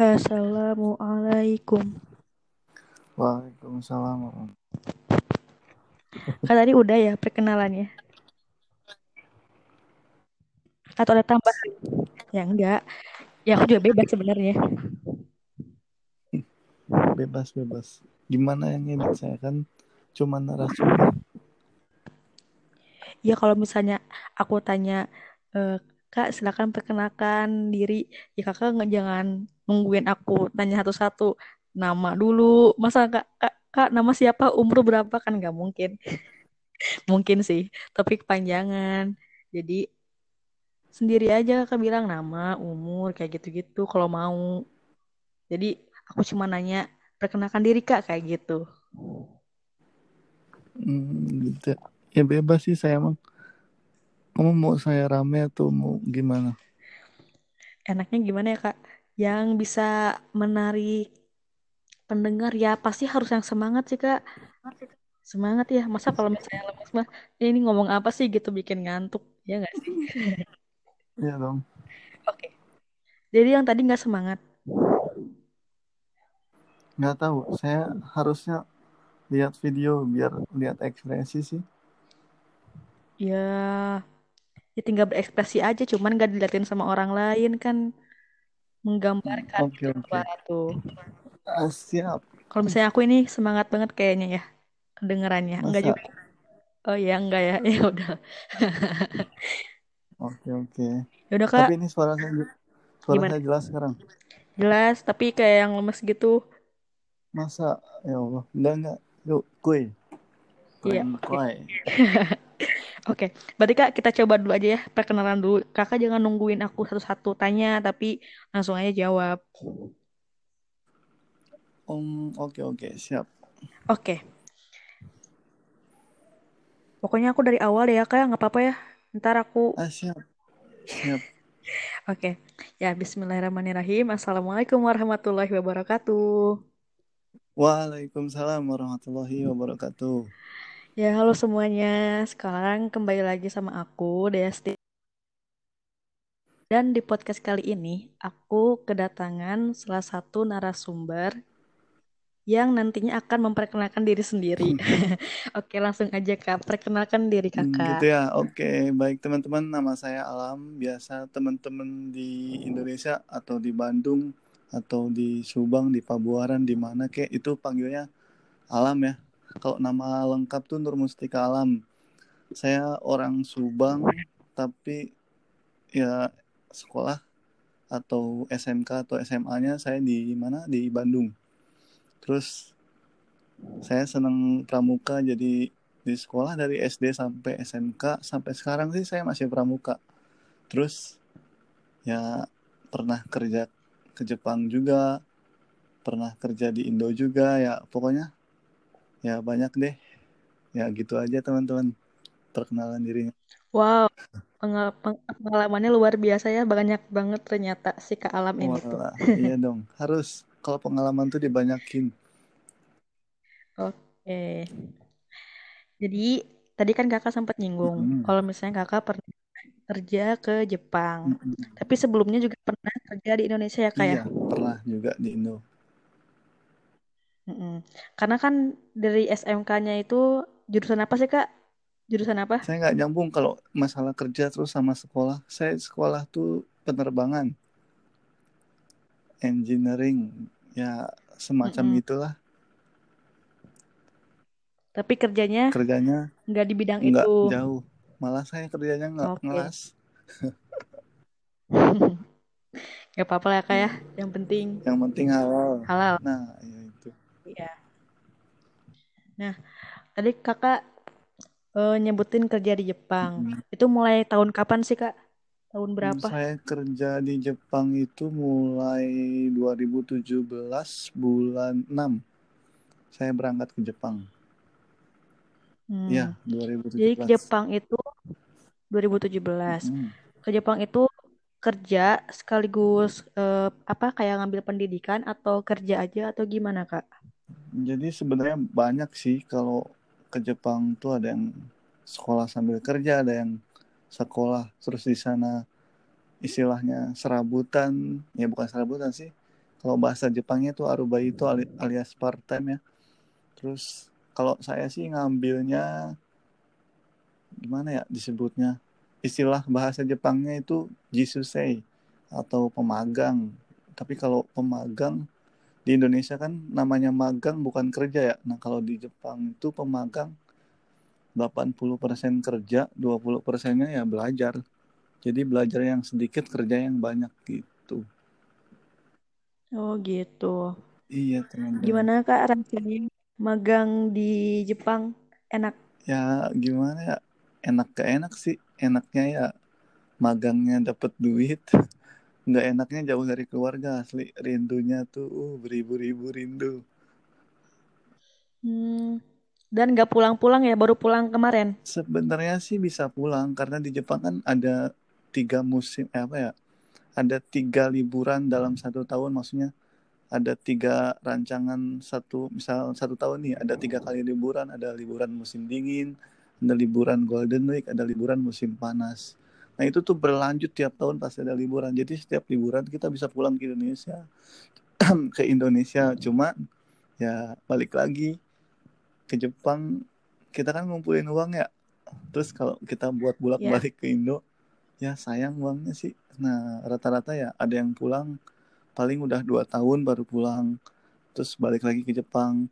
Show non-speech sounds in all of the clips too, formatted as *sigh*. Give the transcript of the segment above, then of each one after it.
Assalamualaikum. Waalaikumsalam. Kan tadi udah ya perkenalannya. Atau ada tambahan? Ya enggak. Ya aku juga bebas sebenarnya. Bebas bebas. Gimana yang edit saya kan cuma narasumber. Ya kalau misalnya aku tanya eh, Kak silakan perkenalkan diri. Ya kakak jangan nungguin aku tanya satu-satu nama dulu. Masa kak, kak, kak nama siapa umur berapa kan nggak mungkin. *laughs* mungkin sih, tapi kepanjangan. Jadi sendiri aja kakak bilang nama, umur kayak gitu-gitu kalau mau. Jadi aku cuma nanya perkenalkan diri kak kayak gitu. Hmm, gitu. Ya bebas sih saya emang. Kamu mau saya rame atau mau gimana? Enaknya gimana ya kak? Yang bisa menarik pendengar ya pasti harus yang semangat sih kak. Semangat ya. Masa kalau misalnya lemes mah "Eh, ini ngomong apa sih gitu bikin ngantuk ya nggak sih? *laughs* Iya dong. Oke. Jadi yang tadi nggak semangat. Nggak tahu. Saya harusnya lihat video biar lihat ekspresi sih. Ya, ya tinggal berekspresi aja, cuman nggak diliatin sama orang lain kan menggambarkan Oke gitu oke. Pak, tuh. Ah, siap. Kalau misalnya aku ini semangat banget kayaknya ya kedengarannya. Enggak juga. Oh iya enggak ya. *laughs* Ya udah. Oke oke. Ya udah Kak, Tapi ini suara saya suara gimana? saya jelas sekarang. Jelas, tapi kayak yang lemes gitu. Masa ya Allah. Enggak enggak. Yuk, Kuen oke. kuy. *laughs* Oke, berarti Kak kita coba dulu aja ya perkenalan dulu. Kakak jangan nungguin aku satu-satu tanya, tapi langsung aja jawab. Om, oke oke, siap. Oke, pokoknya aku dari awal deh ya Kak, nggak apa-apa ya. Ntar aku Ah, siap. Siap. *laughs* Oke, ya Bismillahirrahmanirrahim. Assalamualaikum warahmatullahi wabarakatuh. Waalaikumsalam warahmatullahi wabarakatuh. Ya halo semuanya. Sekarang kembali lagi sama aku Desti. Dan di podcast kali ini aku kedatangan salah satu narasumber yang nantinya akan memperkenalkan diri sendiri. *laughs* Oke, langsung aja Kak, perkenalkan diri Hmm, Kakak. gitu ya. Oke, baik teman-teman. Nama saya Alam. Biasa teman-teman di Indonesia atau di Bandung atau di Subang, di Pabuaran, di mana kek itu panggilnya Alam ya. Kalau nama lengkap tuh Nur Mustika Alam. Saya orang Subang, tapi ya sekolah atau SMK atau SMA-nya saya di mana? Di Bandung. Terus saya senang pramuka jadi di sekolah dari SD sampai SMK sampai sekarang sih saya masih pramuka. Terus ya pernah kerja ke Jepang juga, pernah kerja di Indo juga ya pokoknya ya banyak deh. Ya gitu aja teman-teman perkenalan dirinya. Wow, pengal- peng- pengalamannya luar biasa ya, banyak banget ternyata si Kak Alam ini tuh. Walah, iya dong. Harus kalau pengalaman tuh dibanyakin. Oke. Jadi tadi kan kakak sempat nyinggung Mm-mm. kalau misalnya kakak pernah kerja ke Jepang. Mm-mm. Tapi sebelumnya juga pernah kerja di Indonesia ya kak ya? Iya, pernah juga di Indo. Mm-mm. Karena kan dari SMK-nya itu jurusan apa sih kak? Jurusan apa? Saya nggak nyambung kalau masalah kerja terus sama sekolah. Saya sekolah tuh penerbangan, engineering, ya semacam Mm-mm. itulah. Tapi kerjanya Kerjanya nggak di bidang nggak itu. jauh. Malah saya kerjanya nggak Oke. ngelas. *laughs* Gak apa-apa lah ya kak ya. Yang penting Yang penting halal. halal. Nah, ya. Iya. Nah, tadi kakak eh, nyebutin kerja di Jepang. Mm-mm. Itu mulai tahun kapan sih kak? Tahun Hmm, berapa? Saya kerja di Jepang itu mulai 2017 bulan 6. Saya berangkat ke Jepang. Iya, Hmm. Jadi ke 2017. Jepang itu 2017. Mm-mm. Ke Jepang itu kerja sekaligus eh, apa kayak ngambil pendidikan atau kerja aja atau gimana kak? Jadi sebenarnya banyak sih kalau ke Jepang tuh ada yang sekolah sambil kerja, ada yang sekolah terus di sana istilahnya serabutan, ya bukan serabutan sih, kalau bahasa Jepangnya itu aruba itu alias part time ya. Terus kalau saya sih ngambilnya gimana ya disebutnya? Istilah bahasa Jepangnya itu jisusei atau pemagang. Tapi kalau pemagang di Indonesia kan namanya magang bukan kerja ya. Nah kalau di Jepang itu pemagang 80% kerja 20 persennya ya belajar. Jadi belajar yang sedikit kerja yang banyak gitu. Oh gitu. iya teman-teman Gimana Kak rasanya magang di Jepang? Enak. ya gimana ya? Enak ke enak sih. Enaknya ya magangnya dapat duit *laughs* nggak enaknya jauh dari keluarga asli rindunya tuh uh, beribu-ribu rindu Hmm. Dan nggak pulang-pulang ya, baru pulang kemarin. sebenarnya sih bisa pulang karena di Jepang kan ada tiga musim eh, apa ya ada tiga liburan dalam satu tahun maksudnya ada tiga rancangan satu misal satu tahun nih ada tiga kali liburan ada liburan musim dingin ada liburan Golden Week ada liburan musim panas nah itu tuh berlanjut tiap tahun pasti ada liburan. Jadi setiap liburan kita bisa pulang ke Indonesia. *clears throat* Ke Indonesia. Cuma ya balik lagi ke Jepang. Kita kan ngumpulin uang ya. Terus kalau kita buat Ya. bolak-balik ke Indo ya sayang uangnya sih. Nah rata-rata ya ada yang pulang. Paling udah dua tahun baru pulang. Terus balik lagi ke Jepang.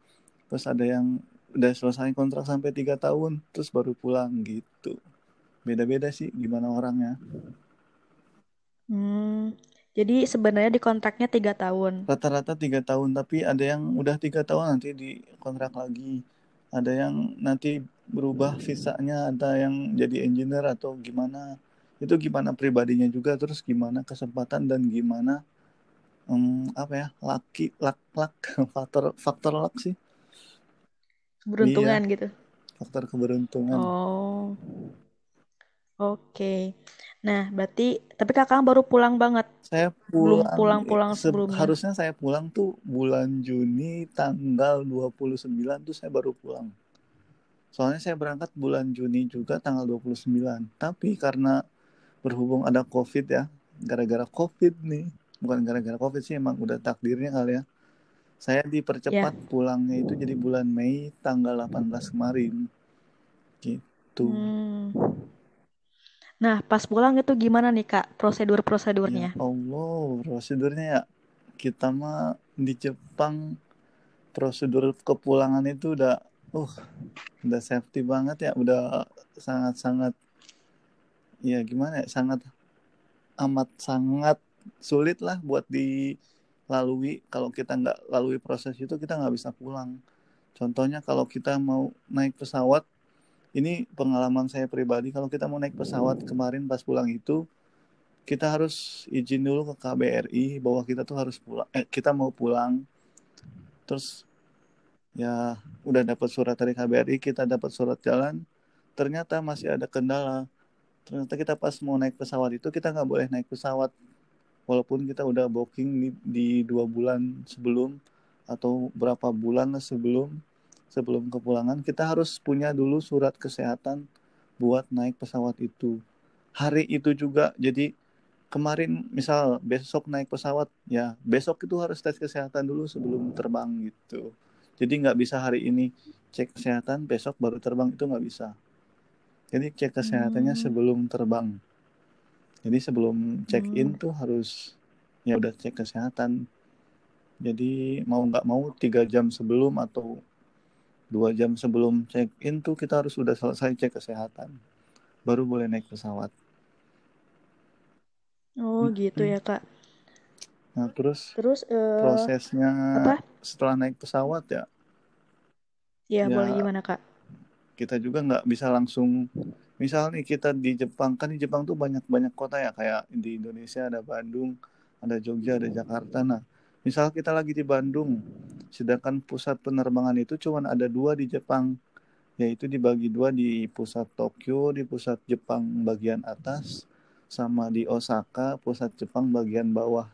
Terus ada yang udah selesai kontrak sampai tiga tahun terus baru pulang gitu beda-beda sih gimana orangnya Hmm. Jadi sebenarnya di kontraknya tiga tahun. rata-rata tiga tahun tapi ada yang udah tiga tahun nanti di kontrak lagi ada yang nanti berubah visanya ada yang jadi engineer atau gimana itu gimana pribadinya juga terus gimana kesempatan dan gimana em, apa ya laki lak lak *laughs* faktor faktor luck sih Keberuntungan iya gitu. faktor keberuntungan Oh, oke. Nah, berarti tapi kakak baru pulang banget. saya Belum pulang pulang-pulang se- sebelumnya. harusnya saya pulang tuh bulan Juni tanggal 29 tuh saya baru pulang Soalnya saya berangkat bulan Juni juga tanggal 29. Tapi karena berhubung ada COVID ya, gara-gara COVID nih, bukan gara-gara COVID sih emang udah takdirnya kali ya. Saya Ya. dipercepat pulangnya itu jadi bulan Mei tanggal 18 kemarin. Gitu. Hmm. Nah, pas pulang itu gimana nih Kak Ya prosedur-prosedurnya? Allah, prosedurnya ya kita mah di Jepang prosedur kepulangan itu udah uh udah safety banget ya, udah sangat-sangat ya gimana ya, sangat amat sangat sulit lah buat dilalui. Kalau kita nggak lalui proses itu kita nggak bisa pulang. Contohnya kalau kita mau naik pesawat, ini pengalaman saya pribadi. Kalau kita mau naik pesawat kemarin pas pulang itu, kita harus izin dulu ke KBRI bahwa kita tuh harus pulang. Eh, kita mau pulang. Terus ya udah dapat surat dari KBRI, kita dapat surat jalan. Ternyata masih ada kendala ternyata kita pas mau naik pesawat itu kita nggak boleh naik pesawat walaupun kita udah booking di, di dua bulan sebelum atau berapa bulan sebelum sebelum kepulangan kita harus punya dulu surat kesehatan buat naik pesawat itu hari itu juga jadi kemarin misal besok naik pesawat ya besok itu harus tes kesehatan dulu sebelum terbang gitu jadi nggak bisa hari ini cek kesehatan besok baru terbang itu nggak bisa jadi cek kesehatannya Hmm. sebelum terbang. Jadi sebelum check in Hmm. tuh harus ya udah cek kesehatan. Jadi mau nggak mau tiga jam sebelum atau dua jam sebelum check in tuh kita harus sudah selesai cek kesehatan. Baru boleh naik pesawat. Oh, gitu ya Kak. Nah terus Terus eh prosesnya apa? setelah naik pesawat ya, Ya, boleh ya gimana Kak? kita juga nggak bisa langsung misal nih kita di Jepang kan di Jepang tuh banyak banyak kota ya kayak di Indonesia ada Bandung ada Jogja ada Jakarta nah misal kita lagi di Bandung sedangkan pusat penerbangan itu cuma ada dua di Jepang yaitu dibagi dua di pusat Tokyo di pusat Jepang bagian atas sama di Osaka pusat Jepang bagian bawah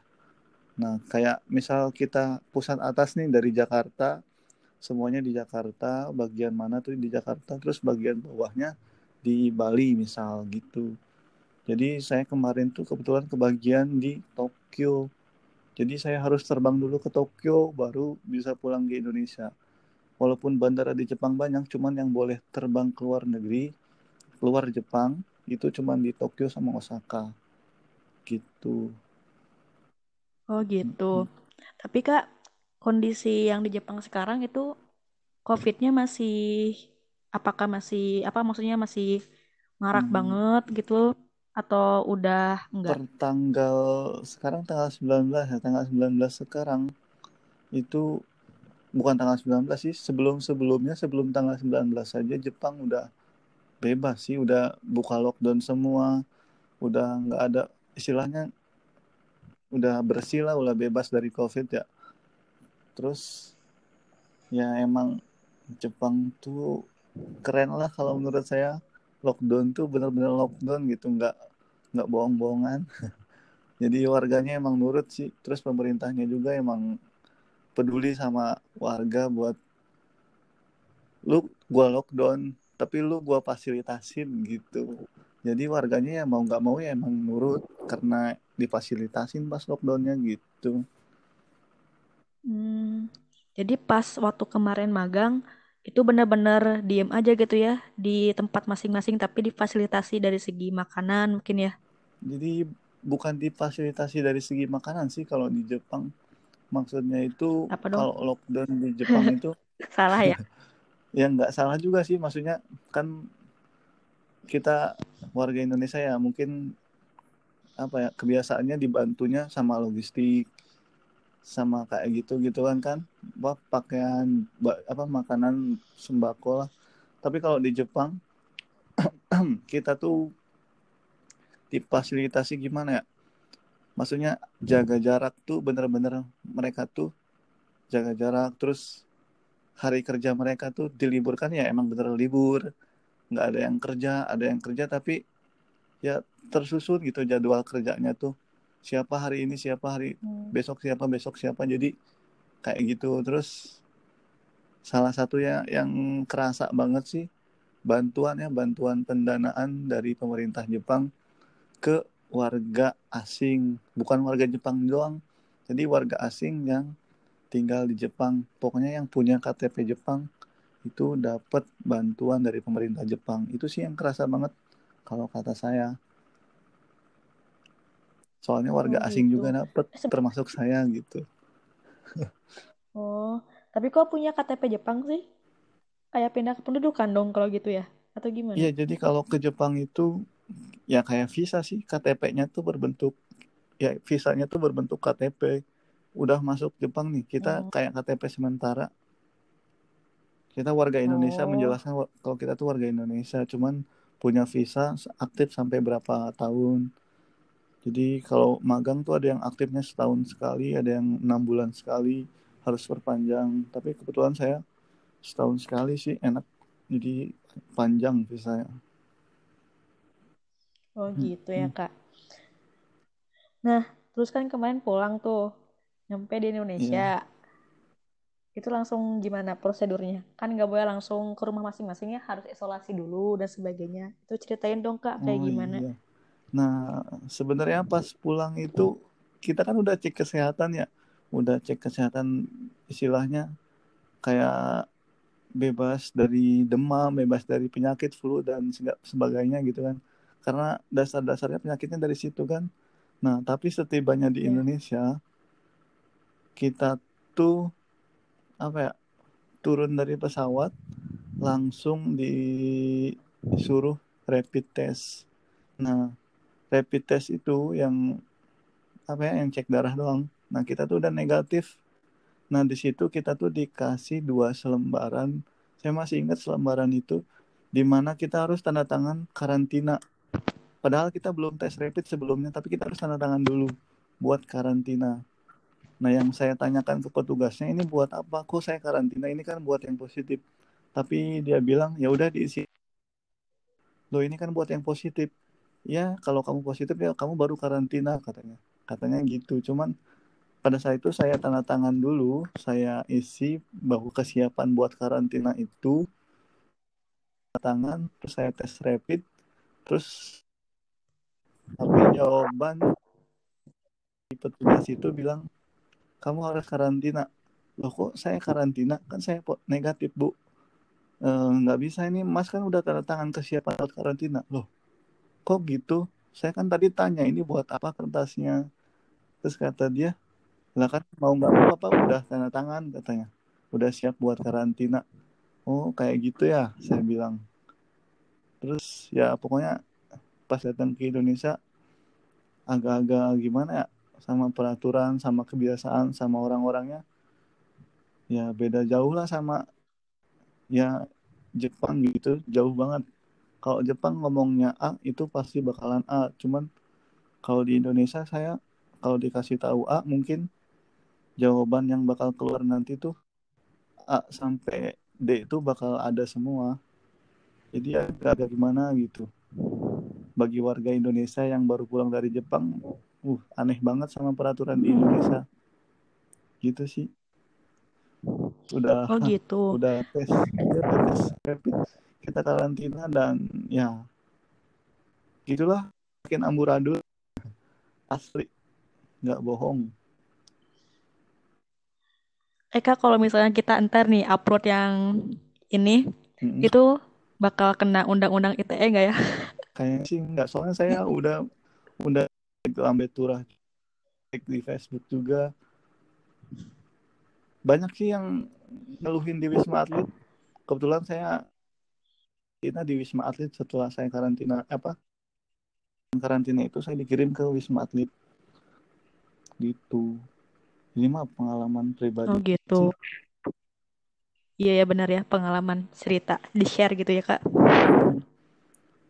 nah kayak misal kita pusat atas nih dari Jakarta semuanya di Jakarta, bagian mana tuh di Jakarta, terus bagian bawahnya di Bali misal gitu. Jadi saya kemarin tuh kebetulan kebagian di Tokyo. Jadi saya harus terbang dulu ke Tokyo baru bisa pulang ke Indonesia. Walaupun bandara di Jepang banyak, cuman yang boleh terbang ke luar negeri, keluar Jepang itu cuman di Tokyo sama Osaka. Gitu. Oh gitu. Tapi Kak, kondisi yang di Jepang sekarang itu COVID-nya masih apakah masih apa maksudnya masih marak Hmm, banget gitu atau udah enggak? per tanggal sekarang tanggal 19 ya, tanggal 19 sekarang itu bukan tanggal 19 sih, sebelum-sebelumnya sebelum tanggal 19 saja Jepang udah bebas sih, udah buka lockdown semua, udah nggak ada istilahnya udah bersih lah, udah bebas dari COVID ya. Terus ya emang Jepang tuh keren lah kalau menurut saya lockdown tuh bener-bener lockdown gitu nggak nggak bohong-bohongan. *laughs* Jadi warganya emang nurut sih terus pemerintahnya juga emang peduli sama warga buat lu gua lockdown tapi lu gua fasilitasin gitu. Jadi warganya ya mau nggak mau ya emang nurut karena difasilitasin pas lockdownnya gitu. Hmm, jadi pas waktu kemarin magang itu benar-benar diem aja gitu ya di tempat masing-masing tapi difasilitasi dari segi makanan mungkin ya. jadi bukan difasilitasi dari segi makanan sih kalau di Jepang maksudnya itu Apa dong? kalau lockdown di Jepang itu *laughs* Salah ya? *laughs* ya nggak salah juga sih maksudnya kan kita warga Indonesia ya mungkin apa ya kebiasaannya dibantunya sama logistik sama kayak gitu gitu kan. Kan apa pakaian apa makanan sembako lah. Tapi kalau di Jepang *clears throat* kita tuh difasilitasi gimana ya? Maksudnya jaga jarak tuh bener-bener mereka tuh jaga jarak terus hari kerja mereka tuh diliburkan ya emang bener libur. Nggak ada yang kerja ada yang kerja tapi ya tersusun gitu jadwal kerjanya tuh siapa hari ini siapa hari Hmm. besok siapa besok siapa. Jadi kayak gitu. Terus salah satu ya yang kerasa banget sih bantuan ya bantuan pendanaan dari pemerintah Jepang ke warga asing. Bukan warga Jepang doang jadi warga asing yang tinggal di Jepang. Pokoknya yang punya KTP Jepang itu dapat bantuan dari pemerintah Jepang. Itu sih yang kerasa banget kalau kata saya soalnya warga Oh asing gitu. juga dapat Eh, sebe- termasuk saya gitu *laughs* Oh, tapi kok punya KTP Jepang sih? Kayak pindah kependudukan dong kalau gitu ya? Atau gimana? Iya jadi kalau ke Jepang itu ya kayak visa sih KTP-nya tuh berbentuk ya visanya tuh berbentuk KTP udah masuk Jepang nih kita Oh, kayak KTP sementara kita warga Indonesia oh, menjelaskan kalau kita tuh warga Indonesia cuman punya visa aktif sampai berapa tahun jadi kalau magang tuh ada yang aktifnya setahun sekali ada yang enam bulan sekali harus perpanjang tapi kebetulan saya setahun sekali sih enak jadi panjang visanya oh Hmm, gitu ya hmm. Kak. Nah, terus kan kemarin pulang tuh, nyampe di. Indonesia. Itu langsung gimana prosedurnya? Kan nggak boleh langsung ke rumah masing-masing ya, harus isolasi dulu dan sebagainya. Itu ceritain dong Kak, kayak Oh gimana? iya. Nah, sebenarnya pas pulang itu kita kan udah cek kesehatan ya. Udah cek kesehatan istilahnya kayak bebas dari demam, bebas dari penyakit flu dan sebagainya gitu kan. Karena dasar-dasarnya penyakitnya dari situ kan. Nah, tapi setibanya di Ya. Indonesia, kita tuh apa ya, turun dari pesawat langsung disuruh rapid test. Nah, rapid test itu yang apa ya yang cek darah doang. Nah kita tuh udah negatif. Nah di situ kita tuh dikasih dua selembaran. Saya masih ingat selembaran itu di mana kita harus tanda tangan karantina. Padahal kita belum tes rapid sebelumnya, tapi kita harus tanda tangan dulu buat karantina. Nah yang saya tanyakan ke petugasnya ini buat apa? Kok saya karantina? Ini kan buat yang positif. Tapi dia bilang ya udah diisi. Loh ini kan buat yang positif. Ya kalau kamu positif ya kamu baru karantina katanya. Katanya gitu. Cuman pada saat itu saya tanda tangan dulu, saya isi bahwa kesiapan buat karantina itu. Tanda tangan, terus saya tes rapid, terus tapi jawaban di petugas itu bilang kamu harus karantina. Loh kok saya karantina? Kan saya negatif bu. Nggak e, bisa ini mas kan udah tanda tangan kesiapan karantina. Loh kok gitu? Saya kan tadi tanya ini buat apa kertasnya? Terus kata dia lah kan mau nggak mau apa udah tanda tangan katanya. Udah siap buat karantina. Oh kayak gitu ya? Saya bilang. Terus ya pokoknya pas datang ke Indonesia agak-agak gimana ya sama peraturan sama kebiasaan sama orang-orangnya ya beda jauh lah sama ya Jepang gitu jauh banget kalau Jepang ngomongnya A itu pasti bakalan A. Cuman kalau di Indonesia saya kalau dikasih tahu A mungkin jawaban yang bakal keluar nanti tuh A sampai D itu bakal ada semua. Jadi agak-agak gimana gitu. Bagi warga Indonesia yang baru pulang dari Jepang uh aneh banget sama peraturan di Indonesia. Gitu sih. Udah oh gitu. udah tes ya, tes rapid kita karantina dan ya gitulah makin amburadul asli nggak bohong Eka kalau misalnya kita entar nih upload yang ini mm-hmm. itu bakal kena undang-undang ITE nggak ya? *laughs* Kayaknya sih nggak soalnya saya udah udah itu ambil turah di Facebook juga banyak sih yang ngeluhin di Wisma Atlet kebetulan saya karantina di Wisma Atlet setelah saya karantina apa karantina itu saya dikirim ke Wisma Atlet. Gitu. Ini mah pengalaman pribadi. Oh gitu. Iya ya benar ya pengalaman cerita di share gitu ya kak.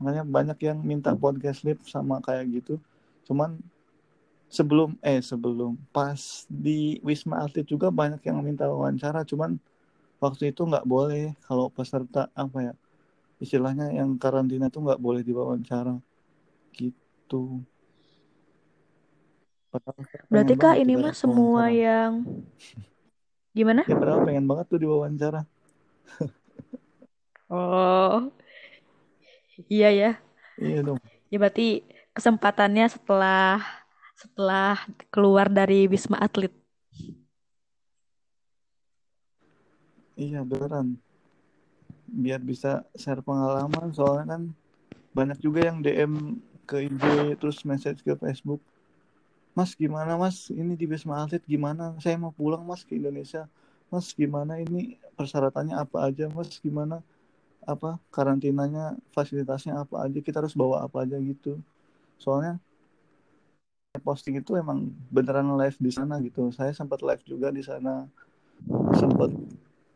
Makanya banyak yang minta podcast lip sama kayak gitu. Cuman sebelum eh sebelum pas di Wisma Atlet juga banyak yang minta wawancara. Cuman waktu itu nggak boleh kalau peserta apa ya istilahnya yang karantina tuh nggak boleh diwawancara gitu. Berarti kak ini mah semua wawancara. yang *laughs* gimana? Ya padahal pengen banget tuh diwawancara. *laughs* oh, iya ya. Iya dong. Ya berarti kesempatannya setelah setelah keluar dari wisma atlet. Iya beneran biar bisa share pengalaman. Soalnya kan banyak juga yang DM ke IG terus message ke Facebook. Mas gimana Mas? Ini di Wisma Atlet gimana? Saya mau pulang Mas ke Indonesia. Mas gimana? Ini persyaratannya apa aja? Mas gimana? Apa karantinanya fasilitasnya apa aja? Kita harus bawa apa aja gitu. Soalnya posting itu emang beneran live di sana gitu. Saya sempat live juga di sana. Sempat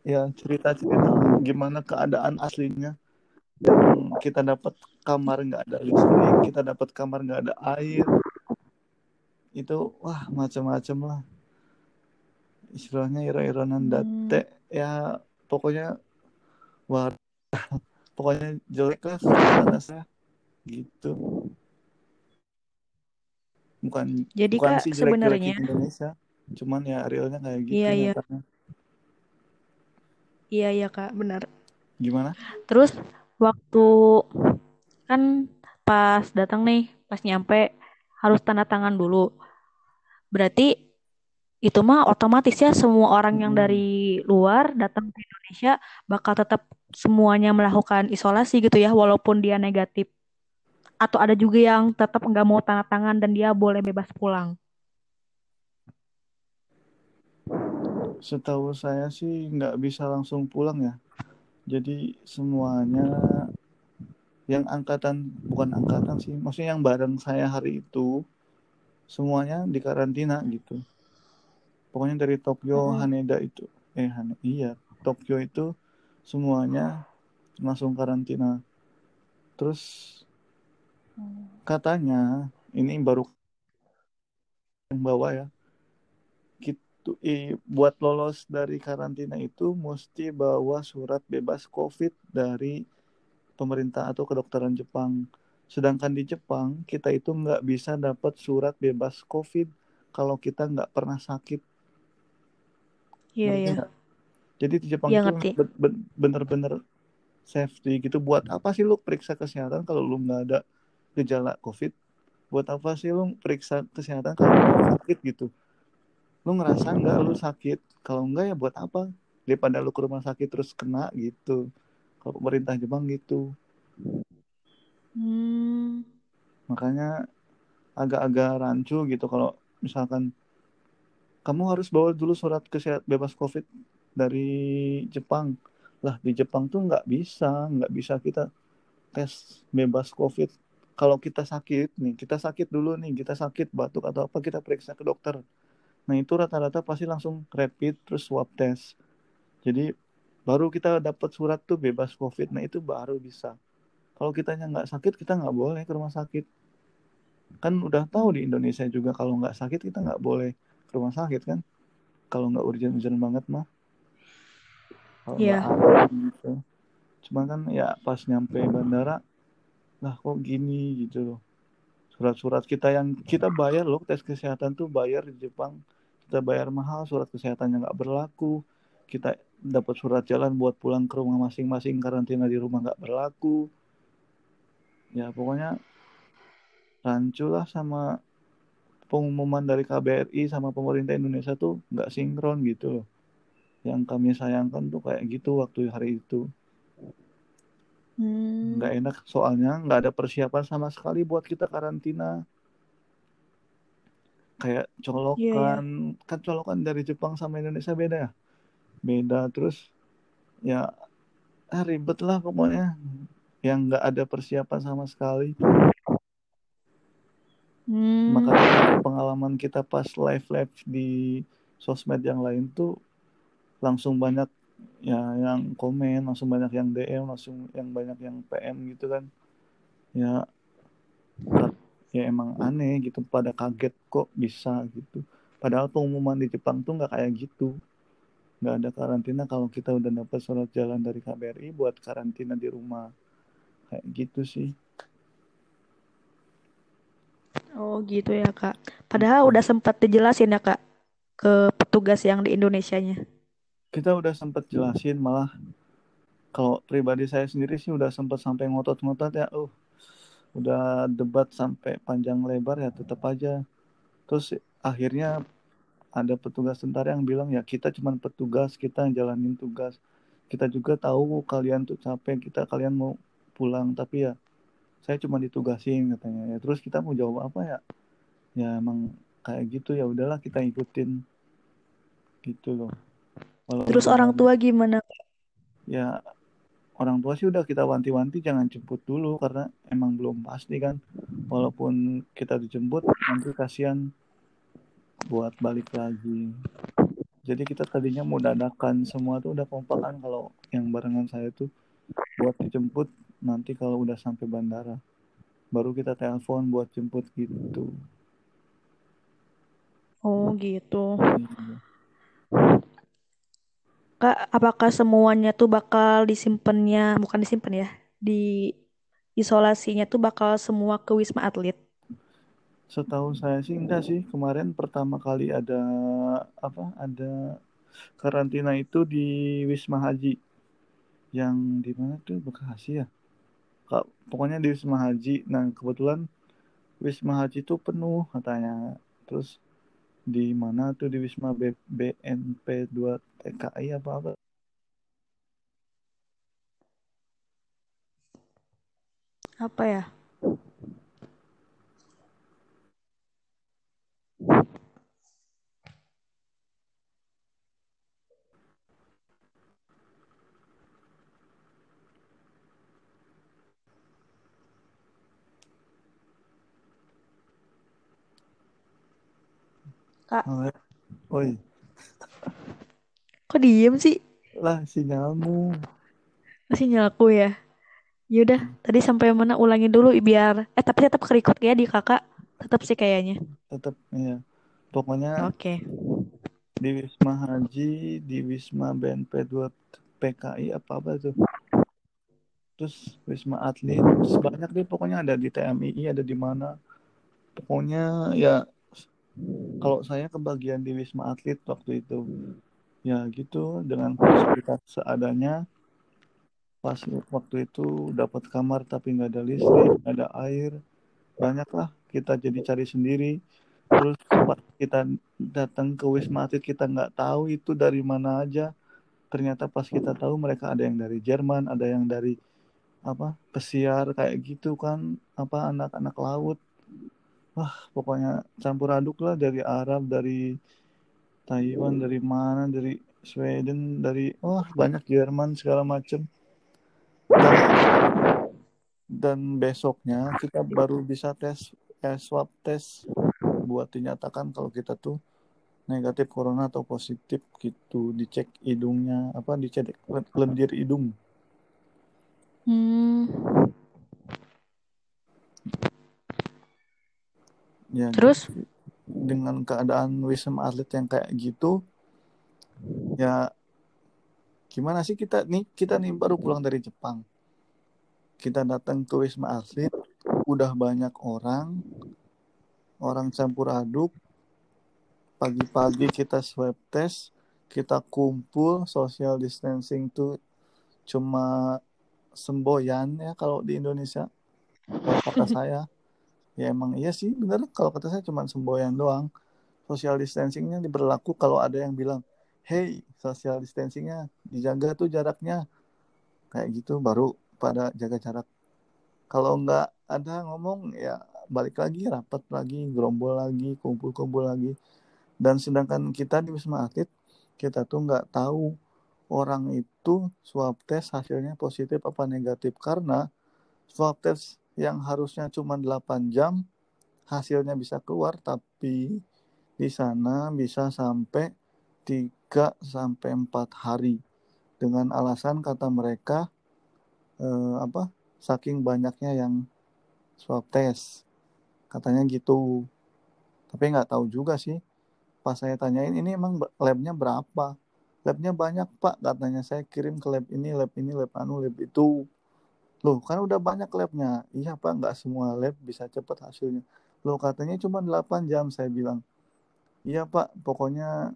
ya cerita-cerita gimana keadaan aslinya. Yang kita dapat kamar nggak ada listrik kita dapat kamar nggak ada air. Itu wah macam-macam lah. Istilahnya iro-ironan hmm. date. Ya pokoknya wah *laughs* pokoknya jelek lah saya gitu. Bukan jadi bukan kak sebenarnya Indonesia. Cuman ya realnya kayak gitu iya, iya. Iya iya kak benar. Gimana? Terus waktu kan pas datang nih, pas nyampe harus tanda tangan dulu. Berarti itu mah otomatis ya semua orang yang dari luar datang ke Indonesia bakal tetap semuanya melakukan isolasi gitu ya walaupun dia negatif. Atau ada juga yang tetap nggak mau tanda tangan dan dia boleh bebas pulang. Setahu saya sih nggak bisa langsung pulang ya. Jadi semuanya yang angkatan bukan angkatan sih, maksudnya yang bareng saya hari itu semuanya di karantina gitu. Pokoknya dari Tokyo hmm. Haneda itu, eh Hane, iya Tokyo itu semuanya langsung karantina. Terus katanya ini baru yang bawa ya buat lolos dari karantina itu mesti bawa surat bebas COVID dari pemerintah atau kedokteran Jepang. Sedangkan di Jepang kita itu nggak bisa dapat surat bebas COVID kalau kita nggak pernah sakit. Iya iya. Jadi di Jepang ya, itu bener-bener safety gitu. Buat apa sih lu periksa kesehatan kalau lu nggak ada gejala COVID? Buat apa sih lu periksa kesehatan kalau lu sakit gitu? Lu ngerasa nggak lu sakit? Kalau enggak ya buat apa? Daripada lu ke rumah sakit terus kena gitu. Kalau pemerintah Jepang gitu. Hmm. makanya agak-agak rancu gitu kalau misalkan kamu harus bawa dulu surat kesehatan bebas covid dari Jepang. Lah di Jepang tuh nggak bisa nggak bisa kita tes bebas covid. Kalau kita sakit nih kita sakit dulu nih kita sakit batuk atau apa kita periksa ke dokter nah itu rata-rata pasti langsung rapid terus swab test. Jadi baru kita dapat surat tuh bebas covid nah itu baru bisa. Kalau kitanya nggak sakit kita nggak boleh ke rumah sakit. Kan udah tahu di Indonesia juga kalau nggak sakit kita nggak boleh ke rumah sakit kan? Kalau nggak urgent-urgent banget mah. Kalau Iya. ada gitu. Cuma kan ya pas nyampe bandara lah kok gini gitu loh. Surat-surat kita yang kita bayar loh tes kesehatan tuh bayar di Jepang kita bayar mahal surat kesehatannya nggak berlaku kita dapat surat jalan buat pulang ke rumah masing-masing karantina di rumah nggak berlaku. Ya pokoknya rancu lah sama pengumuman dari KBRI sama pemerintah Indonesia tuh nggak sinkron gitu loh. Yang kami sayangkan tuh kayak gitu waktu hari itu. Hmm. nggak enak soalnya nggak ada persiapan sama sekali buat kita karantina kayak colokan kan colokan dari Jepang sama Indonesia beda ya? Beda terus ya ah, ribet lah pokoknya. Yang nggak ada persiapan sama sekali. Hmm. makanya pengalaman kita pas live live di sosmed yang lain tuh langsung banyak ya yang komen langsung banyak yang DM langsung yang banyak yang PM gitu kan. Ya ya emang aneh gitu pada kaget kok bisa gitu. Padahal pengumuman di Jepang tuh nggak kayak gitu. Nggak ada karantina kalau kita udah dapat surat jalan dari KBRI buat karantina di rumah. Kayak gitu sih. Oh gitu ya kak. Padahal udah sempat dijelasin ya kak ke petugas yang di Indonesianya. kita udah sempat jelasin malah kalau pribadi saya sendiri sih udah sempat sampai ngotot-ngotot ya. Uh udah debat sampai panjang lebar ya tetap aja. Terus akhirnya ada petugas tentara yang bilang ya kita cuman petugas kita yang jalanin tugas. Kita juga tahu kalian tuh capek kita kalian mau pulang. Tapi ya saya cuma ditugasin katanya. Ya terus kita mau jawab apa ya? Ya emang kayak gitu ya udahlah kita ikutin gitu loh. Walau Terus orang tua gimana? ya orang tua sih udah kita wanti-wanti jangan jemput dulu karena emang belum pasti kan walaupun kita dijemput nanti kasihan buat balik lagi jadi kita tadinya mau dadakan semua tuh udah kompakan kalau yang barengan saya tuh buat dijemput nanti kalau udah sampai bandara baru kita telepon buat jemput gitu Oh gitu. Iya. Kak, apakah semuanya tuh bakal disimpannya, bukan disimpan ya, di isolasinya tuh bakal semua ke Wisma Atlet? setahu saya sih enggak sih. Kemarin pertama kali ada apa ada karantina itu di Wisma Haji. Yang di mana tuh? Bekasi ya? Kak, pokoknya di Wisma Haji. Nah kebetulan Wisma Haji itu penuh katanya. Terus di mana tuh di Wisma B, BNP 2 TKI apa apa Apa ya? Kak, oi kok diem sih? lah sinyalmu Masih nyalaku ya? Yaudah, tadi sampai mana ulangin dulu biar... Eh, tapi tetap kerikut ya di kakak. Tetap sih kayaknya. tetap ya pokoknya Oke. di Wisma Haji di Wisma BNP 2 PKI apa apa tuh terus Wisma Atlet sebanyak deh pokoknya ada di TMII ada di mana pokoknya ya kalau saya kebagian di Wisma Atlet waktu itu. Ya gitu dengan fasilitas seadanya. Pas waktu itu dapat kamar tapi nggak ada listrik nggak ada air. Banyak lah kita jadi cari sendiri. Terus pas kita datang ke wisma atlet kita nggak tahu itu dari mana aja. Ternyata pas kita tahu mereka ada yang dari Jerman ada yang dari apa pesiar kayak gitu kan. Apa anak-anak laut wah pokoknya campur aduk lah dari Arab dari Taiwan dari mana dari Sweden dari wah banyak Jerman segala macem. Dan, dan besoknya kita baru bisa tes eh, swab tes buat dinyatakan kalau kita tuh negatif corona atau positif gitu. Dicek hidungnya apa dicek lendir hidung. Hmm. Ya Terus? gitu. dengan keadaan wisma atlet yang kayak gitu ya gimana sih kita nih kita nih baru pulang dari Jepang kita datang ke wisma atlet udah banyak orang orang campur aduk pagi-pagi kita swab test kita kumpul social distancing tuh cuma semboyan ya kalau di Indonesia kalau kata saya ya emang iya sih bener. Kalau kata saya cuma semboyan doang. Social distancingnya diberlaku kalau ada yang bilang hey social distancingnya dijaga tuh jaraknya. Kayak gitu baru pada jaga jarak. Kalau nggak ada ngomong ya balik lagi rapat lagi gerombol lagi kumpul-kumpul lagi. Dan sedangkan kita di wisma atlet kita tuh nggak tahu orang itu swab test hasilnya positif apa negatif. Karena swab test yang harusnya cuma 8 jam hasilnya bisa keluar tapi di sana bisa sampai 3 sampai 4 hari. Dengan alasan kata mereka eh, apa saking banyaknya yang swab test. Katanya gitu. Tapi nggak tahu juga sih. Pas saya tanyain ini emang labnya berapa? Labnya banyak pak katanya. Saya kirim ke lab ini lab ini lab anu lab itu loh kan udah banyak labnya. Iya pak nggak semua lab bisa cepat hasilnya. Loh katanya cuma 8 jam saya bilang. Iya pak pokoknya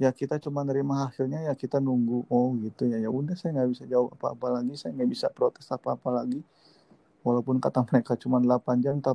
ya kita cuma nerima hasilnya ya kita nunggu. Oh gitu ya. Ya udah saya nggak bisa jawab apa-apa lagi. Saya nggak bisa protes apa-apa lagi. Walaupun kata mereka cuma 8 jam tapi